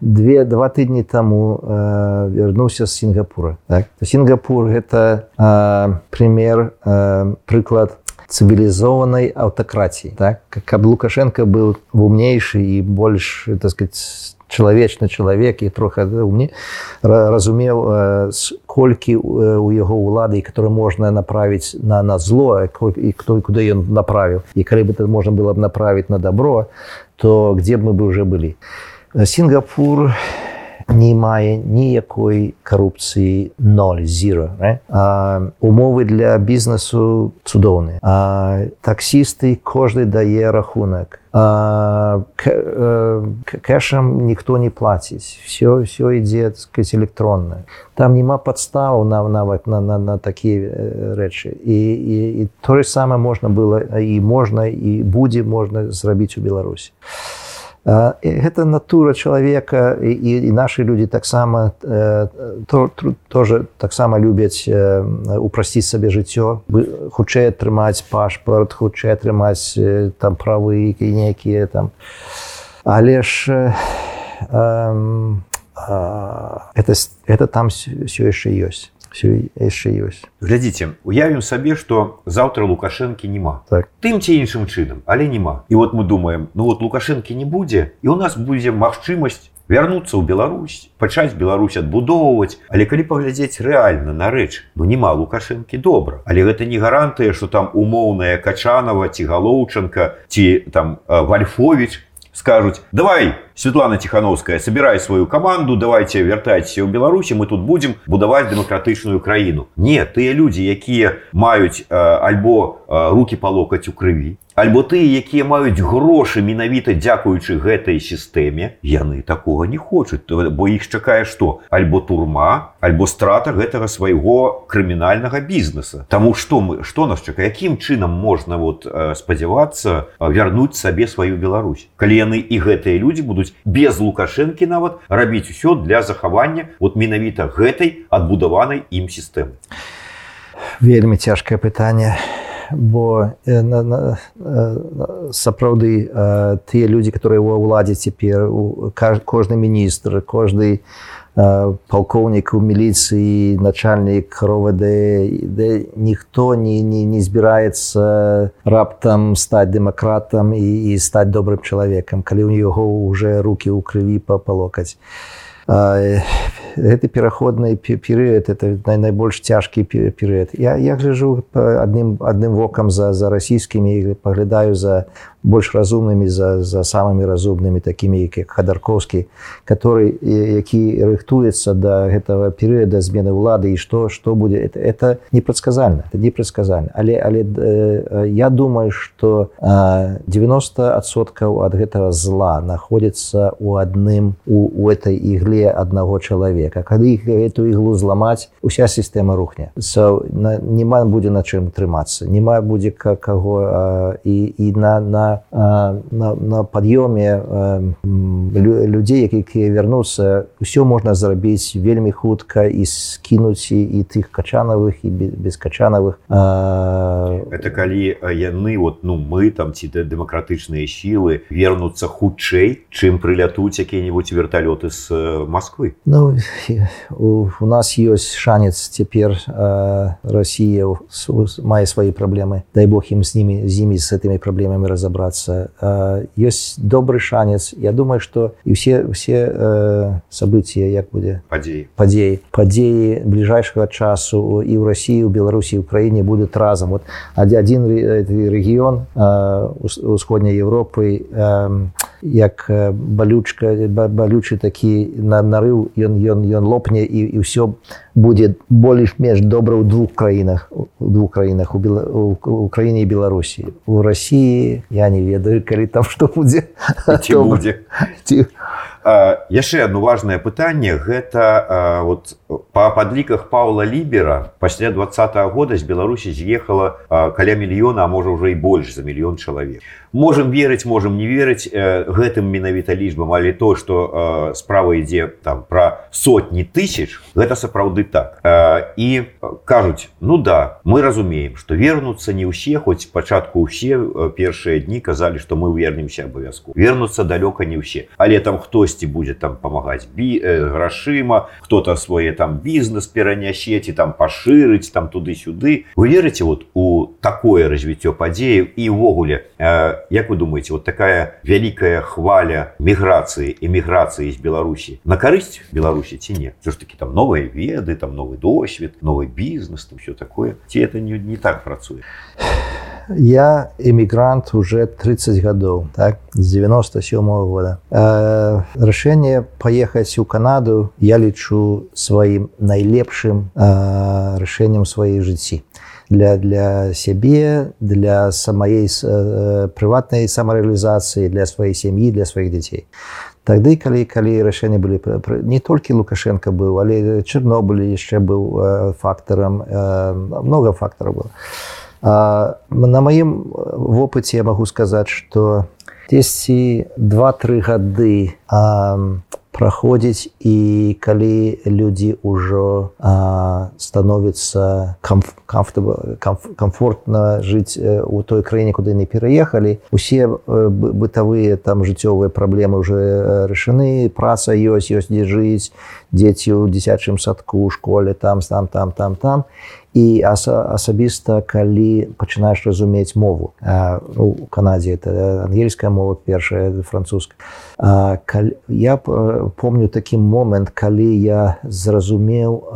две два тыдні таму э, вярнуўся з сінгапура так? сінгапур гэта э, пример э, прыклад цывілізованай аўтакратіі так? Каб лукашенко быў вумнейшы і больш так сказать чалавечны чалавек і трохи мне разумеў колькі у яго улады который можна направіць на на зло і кто куды ён направіў. І калі бы это можна было б направіць на добро то где б мы бы уже былі сингапур не мае ніякой карупцыі 0 зero умовы для бізнесу цудоўныя. Таксісты кожны дае рахунак. Кэшам ніхто не плаціць. Все все ідзе сказать электронна. Там няма падставаў нам нават на, на, на такія рэчы. І, і, і тое самае можна было і можна і будзе можна зрабіць у беларусі гэта натура чалавека і, і нашы людзі таксама то, тоже таксама любяць упрасціць сабе жыццё хутчэй атрымаць пашпарт хутчэй атрымаць там правы нейкія там. Але ж э, э, это, это там все яшчэ ёсць яшчэ ёсць глядзіце уявім сабе что завтра лукашэнкі няма так. тым ці іншым чынам але няма і вот мы думаем ну вот лукашэнкі не будзе і у нас будзе магчымасць вярнуцца ў Беларусь пачаць Беларусь адбудоўваць але калі паглядзець рэальна на рэч ну няма лукашэнкі добра. Але гэта не гарантыя что там умоўная качанова ці галоўчанка ці там вальфович скажуць давай Светлана Тхановская собирай сваю каманду давайте вяртайцеся ў Беларусі мы тут будзем будаваць дэмакратычную краіну не тыя людзі якія маюць э, альбо э, руки па локаць у крыві альбо тыя якія маюць грошы менавіта дзякуючы гэтай сістэме яны такога не хочуць. Бо іх чакае што? Альбо турма альбо страта гэтага свайго крымінальнага бізнеса. Таму што мы што нас чакае? Якім чынам можна вот спадзявацца вярнуць сабе сваю Беларусь? Калі яны і гэтыя людзі будуць без лукашэнкі нават рабіць усё для захавання вот менавіта гэтай адбудаванай ім сістэмы. Вельмі цяжкае пытанне бо на, на, сапраўды тыя людзі которые ва ўладзе цяпер кожны міністр кожны палкоўнік у міліцыі начальнік ровд ніхто не, не, не збіраецца раптам стаць дэмакратам і, і стаць добрым чалавекам калі ў яго уже руки ў крыві папалокаць гэты пераходны перыяд это найбольш цяжкі перыяд я як жыжу адным адным вокам за за расійскімі паглядаю за больш разумнымі за, за самымі разумнымі такімі як хадарковскі который які рыхтуецца да гэтага перыяда змены ўлады і што што будзе это, это непрадказальна это непрадказальна але але э, я думаю что 90соткаў ад гэтага зла находится у адным у, у этой ігле аднаго чалавека калі эту іглу зламаць уся сістэма рухне so, няма будзе на чым трымацца няма будзе каго і, і на на на, на пад'ёме людзей якія вярнуцца ўсё можна зрабіць вельмі хутка і скінуць і тых качанавых і бескачанавых это калі яны вот ну мы там ці дэмакратычныя сілы вернуцца хутчэй чым прылятуць якія-нибудь верталёты з Москвы. Ну, у, нас ёсць шанец цяпер Росія мае свае праблемы дай бог ім з ними з імі з гэтымі праблемамі разобраться. Разобраться есть добрый шанец. Я думаю что и все все события як будет? Падзеі падзеі падзеі ближайшего часу і в россии у беларусі украіне будут разом. Вот один регион усходняй европы як балючка балючы такі на нарыў ён ён ён лопне і, і ўсё будзе больш-менш добра ў двух краінах у двух краінах у, Бела, Украіне і Беларусі у Росіі я не ведаю калі там што будзе будзе яшчэ одно важное пытанне гэта вот па падліках паула лібера пасля двадцатого года з беларусі з'ехала каля мільёна а можа ўжо і больш за мільён чалавек можем верыць можем не верыць гэтым менавіта лічбам але то что справа ідзе там про сотні тысяч гэта сапраўды так і кажуць ну да мы разумеем что вернуцца не ўсе хоць пачатку ўсе першыя дні казалі что мы вернемся абавязку вернуцца далёка не ўсе але там хтось хтосьці будзе там памагаць бі э, грашыма кто-то свае там бізнес перанясець і там пашырыць там туды-сюды вы верыце вот у такое развіццё падзеяў і ўвогуле э, як вы думаете вот такая вялікая хваля міграцыі эміграцыі з беларусі на карысць беларусі ці не? Все ж таки там новыя веды там новы досвед новый бізнес там все такое. Ці это не, не так працуе я эмігрант уже 30 гадоў так з 97 -го года. Э, рашэнне паехаць у канаду я лічу сваім найлепшым э, рашэннем сваёй жыцці для для сябе для самаей э, прыватнай самарэалізацыі для сваёй сям'і для сваіх дзяцей тады калі калі рашэнне былі не толькі лукашенко быў але чырнобыль яшчэ быў э, фактарам э, много фактараў было. На маім вопыце я магу сказаць што 10 два-тры гады праходзіць і калі людзі ўжо становяцца камф, камф, комфортна жыць у той краіне куды не пераехалі усе бытавыя там жыццёвыя праблемы уже рашаны праца ёсць ёсць дзе жыць дзеці ў дзіцячым садку школе там там там там там. І асабіста калі пачынаеш разумець мову ну, у канадзе это ангельская мова першая французская я помню такі момант калі я зразумеў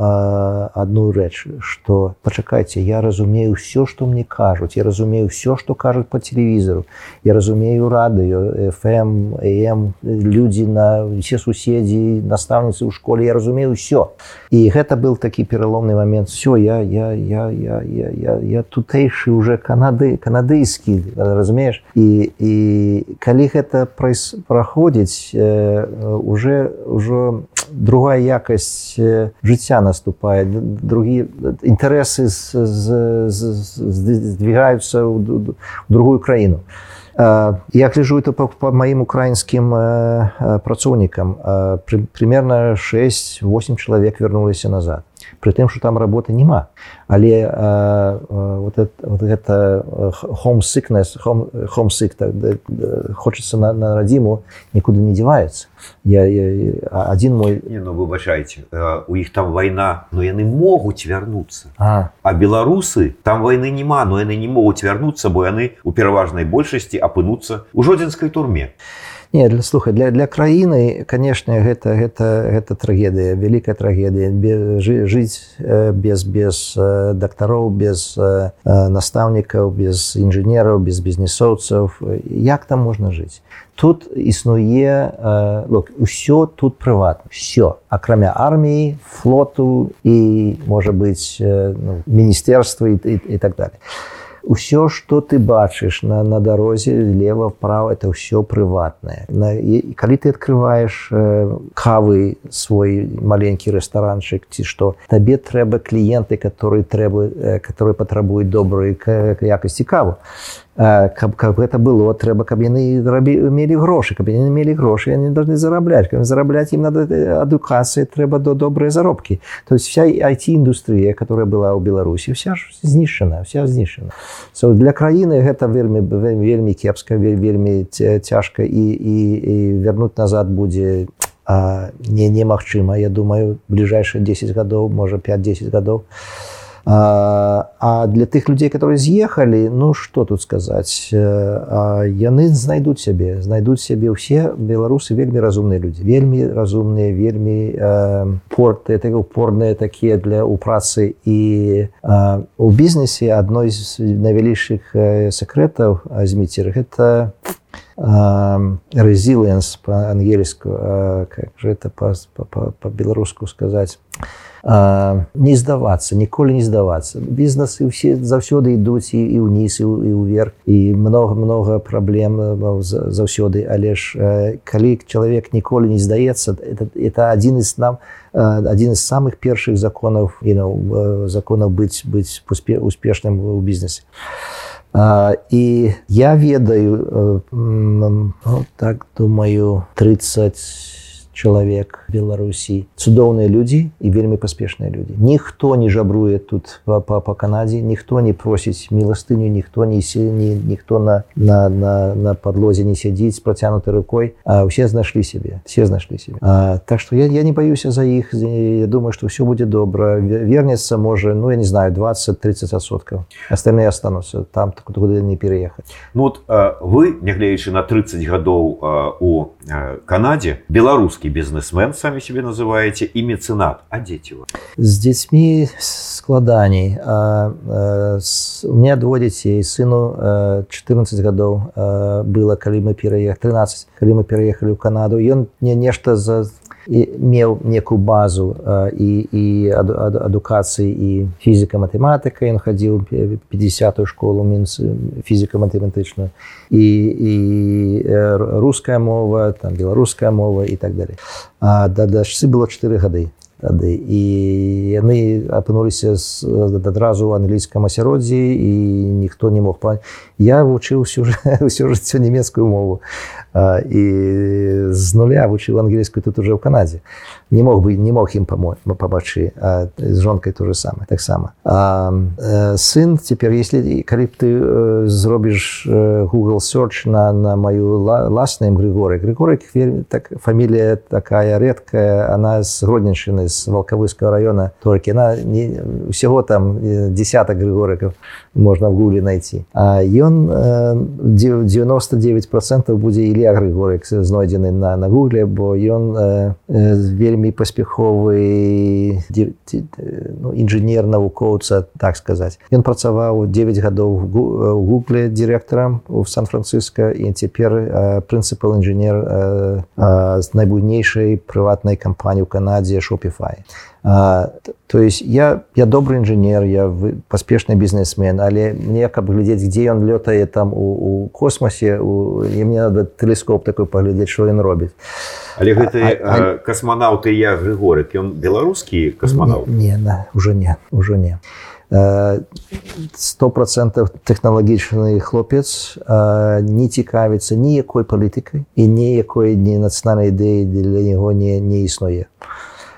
одну рэч что пачакайце я разумею все что мне кажуць я разумею все что кажуць по телевізору я разумею радыё фм м людзі на все суседзі настаўніцы ў школе я разумею все і гэта был такі пераломны момент. Все я я я, я, я, я, я тутэйшы уже канады канадыйскі разумееш? І, і калі гэта праходзіць э, уже ўжо другая якасць жыцця наступае другі інтарэсы здвигаюцца ў другую краіну я гляжу это по, по маім украінскім працоўнікам примерно 6-8 чалавек вярнуліся назад при тым что там работы няма але э, вот это, вот гэта home sickness home, sick, так, да, да, хочется на, на радзіму нікуды не дзіваецца я, я один мой не, ну выбачайце у іх там вайна но яны могуць вярнуцца а, а беларусы там войны няма но яны не могуць вярнуцца бо яны у пераважнай большасці апынуцца у жодзінскай турме. а Не, для слухай для для краіны канешне гэта гэта гэта трагедыя вялікая трагедыя. Жыць без без дактароў без настаўнікаў без інжынераў без бізнесоўцаў. Як там можна жыць? Тут існуе ўсё тут прыватна. Все акрамя арміі флоту і можа быць ну, міністэрства і, і, і так далее ўсё что ты бачыш на на дарозе лево вправо это ўсё прыватнае. На і, калі ты открываешь э, кавы свой маленькі рэстаранчык ці што табе трэба кліенты которые трэба э, которые патрабуюць добрую якасці каву каб, каб гэта было трэба каб яны рабі мелі грошы каб яны мелі грошы яны должны зарабляць. Каб зарабляць ім надо адукацыі трэба до добрыя заробкі. То есть вся айти індустрыя которая была ў беларусі вся ж знішчана вся знішчана. So, для краіны гэта вельмі вельмі, вельмі кепска вельмі цяжка і, і, і вярнуць назад будзе не немагчыма. Я думаю бліжэйшыя 10 гадоў можа 5-10 гадоў а А для тых людзей, которые з'ехалі, ну што тут сказаць, яны знайдуць сябе, знайдуць сябе ўсе беларусы вельмі разумныя людзі, вельмі разумныя, вельмі порты упорныя такія для у працы. І у бізнесе адной з найвялейшых сакрэтаў зміцер гэта резіленс па-ангельску как же это па-беларуску сказаць не здавацца ніколі не здавацца бізнесы ўсе заўсёды ідуць і, і ўніз і, і ўверх і много много праблем заўсёды але ж калі чалавек ніколі не здаецца это, это адзін из нам адзін з самых першых законаў і ну, законаў быць быць успешным у бізнесе і я ведаю так думаю 30 чалавек беларусі цудоўныя людзі і вельмі паспешныя людзі ніхто не жабруе тут па, па, канадзе ніхто не просіць міластыню ніхто не сені ніхто на на, на, на подлозе не сядзіць процянутай рукой а усе знайшлі сябе все знайшлі себе а, так что я, я не баюся за іх я думаю что все будзе добра. Вернется можа ну я не знаю 20-30 соткаў остальные останутся там куда не переехать ну вот вы нягледзячы на 30 гадоў у канадзе беларускі бізнесмен самі себе называете і мецэнат а дзеці з дзецьмі складаней а, а, с, у меня двое дзяцей сыну 14 гадоў было калі мы пераех 13 калі мы пераехалі ў канаду. Ён не нешта за меў некую базу і, і адукацыі і фізіка матэматыка ён хадзіў 50 школу мінс фізіка-матэматычную і, і руская мова там беларуская мова і так далей а да дачцы было 4 гады тады і яны апынуліся адразу ў англійскам асяроддзі і ніхто не мог па я вучыў ўсё ўсё жыццё нямецкую мову і з нуля вучыў ангельскую тут уже ў канадзе не мог бы не мог ім памочы з жонкай то же самае таксама сын цяпер если б ты зробіш google search на на маю ласным григоры григорык так фамілія такая редкая она з гродненшчыны з валкавыскага района толькі на не усяго там десяток григорыкаў можна в гугле найти. А ён 99 процентов будзе ілля григорык знойдзены на на гугле бо ён вельмі паспяховы ну, інжынер навукоўца так сказаць ён працаваў 9 гадоў у гугле дырэктарам у сан-франциско і цяпер прынцыпал інжынер з найбуйнейшай прыватнай кампаніі ў канадзе шопіфа Spotify. А, то есть я, я добрый инженер, я поспешный бизнесмен, але мне как бы глядеть, где он летает там у, у космосе, у, и мне надо телескоп такой поглядеть, что он робит. Але гэты а, а, космонавт і я Григорик, ён беларускі космонавт? Не, не, уже не, уже не. сто процентов тэхналагічны хлопец не цікавіцца ніякой палітыкай і ніякой ні нацыянальнай ідэі для яго не, не існуе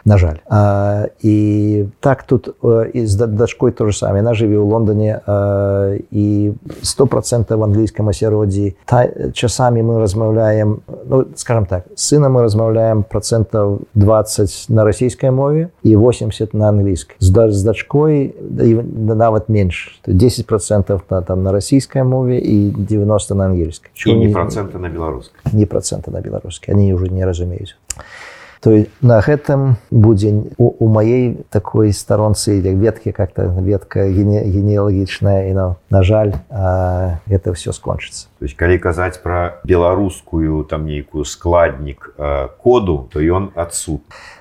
на жаль а, і так тут і з дачкой то же самое. Она жыве ў лондоне а, і сто процентов в англійском асяроддзі та часамі мы размаўляем ну, скажем так сына мы размаўляем процентов 20 на расійскай мове і 80 на англійскай з з дачкой нават менш 10 процентов на там на расійскай мове і 90 на ангельскай не процента на беларускай не процента на беларускай они уже не разумеюць то на гэтым будзе у, у маей такой старонцы як веткі как-то ветка генеалагічная і на, на жаль а, это все скончыцца. То есть калі казаць про беларускую там нейкую складнік коду то ён адсут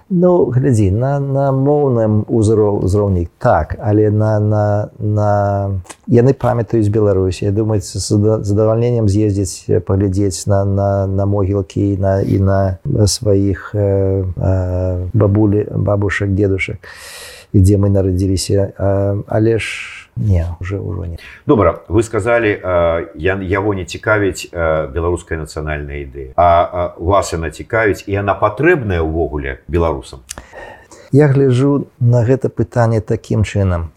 Ну глядзі на на моўным узроўні так але на на на яны памятаюць беларусі думаюць з задавальненнем з'ездзіць паглядзець на на на могілкі на і на сваіх э, э, бабулі бабушек дедушек ідзе мы нарадзіліся але ж не. Уже ўжо не добра вы сказали я яго не цікавіць беларуская нацыянальная ідэя а вас яна цікавіць і яна патрэбная ўвогуле беларусам я гляжу на гэта пытанне такім чынам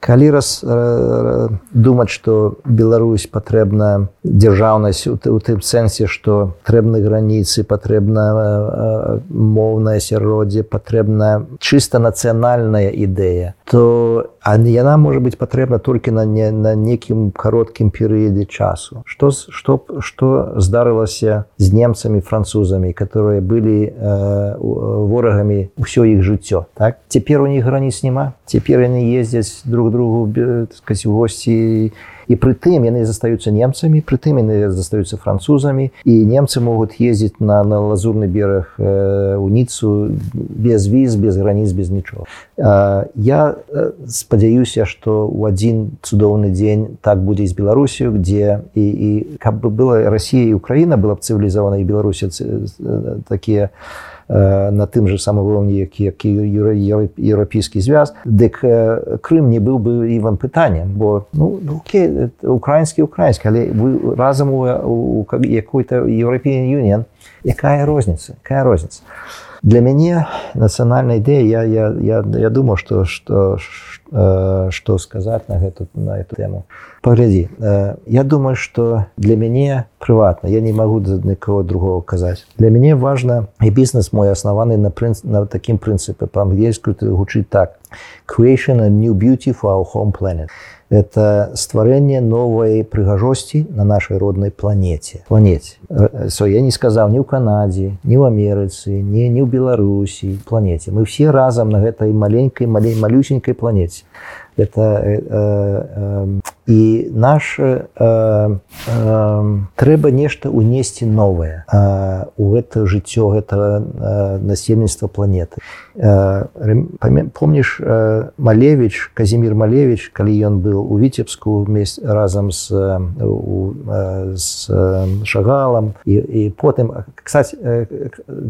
калі раз э, думаць что Беларусь патрэбна дзяржаўнасць у, тым сэнсе что трэбны граніцы патрэбна э, моўнае асяроддзе патрэбна чыста нацыянальная ідэя то а яна можа быць патрэбна толькі на не на некім кароткім перыядзе часу. Что что что здарылася з немцамі французамі которые былі э, ворагамі ўсё іх жыццё так? Цяпер у них граніц няма? Цяпер яны ездзяць друг другу сказать, у госці і прытым яны застаюцца немцамі прытым яны застаюцца французамі і немцы могуць ездзіць на на лазурны бераг э, у ніцу без віз без граніц без нічого. Э, я спадзяюся что у адзін цудоўны дзень так будзе з беларусію где і, і каб бы была Росія і Украіна была б цывілізавана і беларусі такія у на тым же самым уровне які які еўрапейскі звяз. Дык Крым не быў бы іван пытаннем бо ну, ну украінскі украінскі але вы разам у, у якой-то еўрапейн юніен якая розніца якая розніца для мяне нацыянальная ідэя я, я, я, я думаю что что что сказаць на гэту на эту тему. Паглядзі я думаю что для мяне прыватна я не могу за никого другого казаць для мяне важно і бізнес мой аснаваны на прынц на такім прынцыпе па-ангельску гучыць так. Creation a new beauty for our home planet это стварэнне новай прыгажосці на нашай роднай планете. Планете. So, я не сказаў ні ў канадзе ні ў амерыцы не не ў беларусі планете. Мы все разам на гэтай маленькой малей малюсенькой планете это э, э, і наш э, э, трэба нешта унесці новае э, у гэта жыццё гэтага э, насельніцтва планеты. Э, помніш э, малевич казімир малевич калі ён быў у віцебску вместе разам з у, з шагалам і, і потым кстати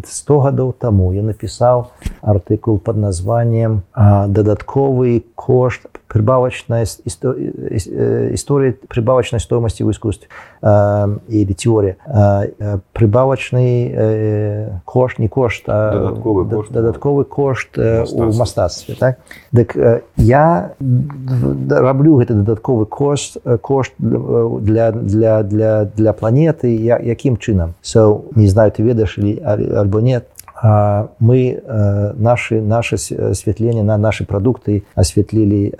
100 гадоў таму я напісаў артыкул под названием дадатковы кошт прибавочная история прибавочной стоимости в искусстве э, или теория. Э, прибавочный э, кошт не кошт а додатковый кошт, додатковый кошт у мастацтве так? Так я раблю гэта додатковы кошт кошт для для для для планеты я якім чынам so не знаю ты ведаешь или альбо нет мы наши наши асвятленне на наши продукты асвятлілі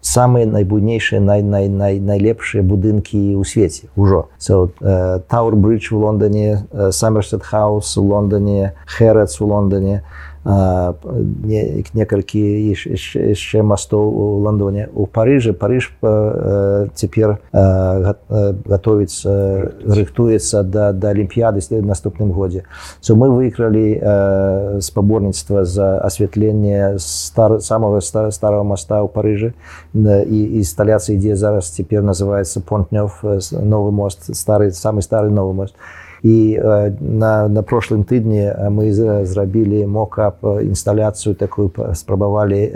самыя найбуйнейшыя най, най, най, найлепшыя будынкі ў свеце ўжо so, Тауэр бридж у Лондоне саммерсет хаус у Лондоне Хэрец у Лондоне некалькі яшчэ мастоў у ландоне. У парыжы парыж цяпер готовіцца рыхтуецца. да да алімпіяды наступным годзе. So мы выйгралі спаборніцтва за асвятленне стар самого старого моста ў парыжы. І інсталяцыі ідзе зараз цяпер называется понтнёв новы мост стары самы стары новы мост. і на, на прошлым тыдні мы зрабілі мокап інсталяцыю такую спрабавалі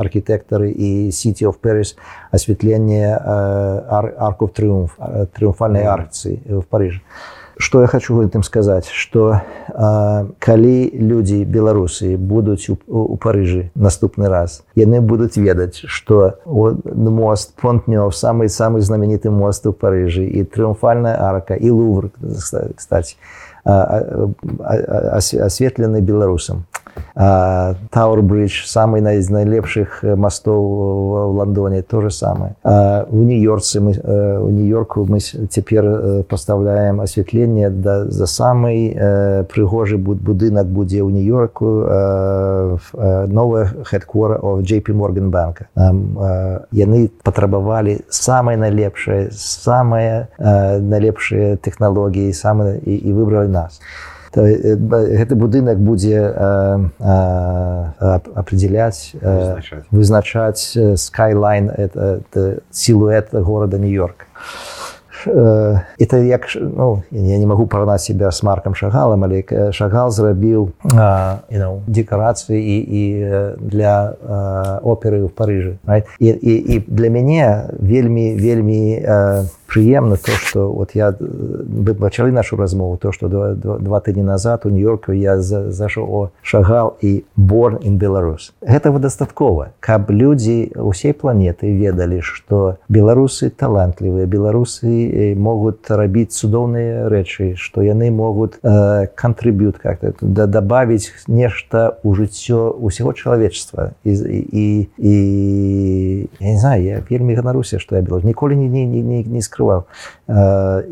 архітэктары і сити of Paris асвятленне ар, арков трыумф трыумфальнай арцыі в парыжы Что я хочу гэтым сказаць что калі людзі беларусы будуць у, у парыжы наступны раз яны будуць ведаць что мост понтнёв самый самый знаменіты мост у парыжы і трыумфальная арка і лувр кстати асветлены беларусам Тауэр бридж самый из найлепшых мастоў в лондоне то же самое. У нью-йорцы мы у нью-йорку мы цяпер поставляем асвятленне да за самый прыгожы буд будынак будзе ў нью-йорку новая хэдкора о JP морган банка яны патрабавалі самое найлепшае самые найлепшыя тэхналогіі самые і, і выбралі нас гэты будынак будзе определяць вызначаць скайлайн это, сілуэт города нью-йорк это як ну, я не могу парнаць себя с маркам шагалам але шагал зрабіў you know, декарацыі і, і для оперы в парыжы right? і, і, і для мяне вельмі вельмі прыемна то что вот я вы пачалі нашу размову то что два, два, два тыдні назад у нью-йорку я за, зашоў о шагал і борн in Беларус гэтага дастаткова каб людзі усей планеты ведалі что беларусы талантлівыя беларусы могуць рабіць цудоўныя рэчы что яны могуць кантрыбют как-то да добавить нешта у жыццё усяго чалавечества і, і, і я не знаю я вельмі ганаруся что я беларус ніколі не, не, не, не скрываю скрываў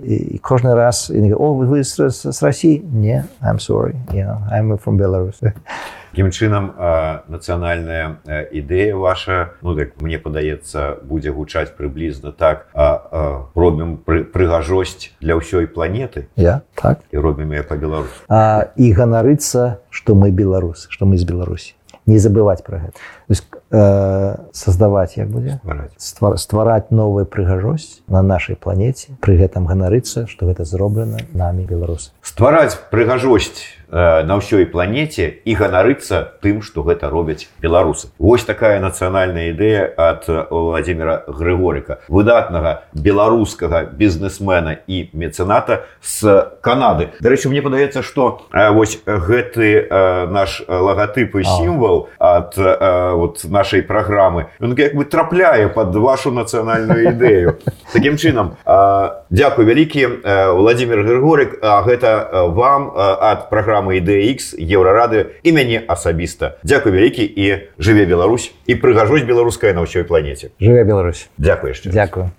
і кожны раз о вы з Росіі не I'm sorry you know, I'm from Belarus Такім чынам нацыянальная ідэя ваша ну так мне падаецца будзе гучаць прыблізна так а, а, робім пры, прыгажосць для ўсёй планеты я так. І робім я па-беларус і ганарыцца што мы беларусы што мы з Беларусі не забываць пра гэта. Э, создаваць як будзе? Ствараць. ствараць новую прыгажосць на нашай планеце. Пры гэтым ганарыцца што гэта зроблена намі беларусы. Ствараць прыгажосць на ўсёй планеце і ганарыцца тым што гэта робяць беларусы. Вось такая нацыянальная ідэя ад владимира грыгорыка выдатнага беларускага бізнесмена і мецэната з Канады. Дарэчы мне падаецца што э, вось гэты наш лагатып і сімвал ад вот нашай праграмы ён як бы трапляе под вашу нацыянальную ідэю. Таким чынам Дякую вялікі владимир григорик А гэта вам ад праграмы ідэX еўрарады і мяне асабіста Дякую вялікі і жыве Беларусь і прыгажусь беларуская на ўсёй планеце жыве Беларусь. Дякую яшчэ Дякую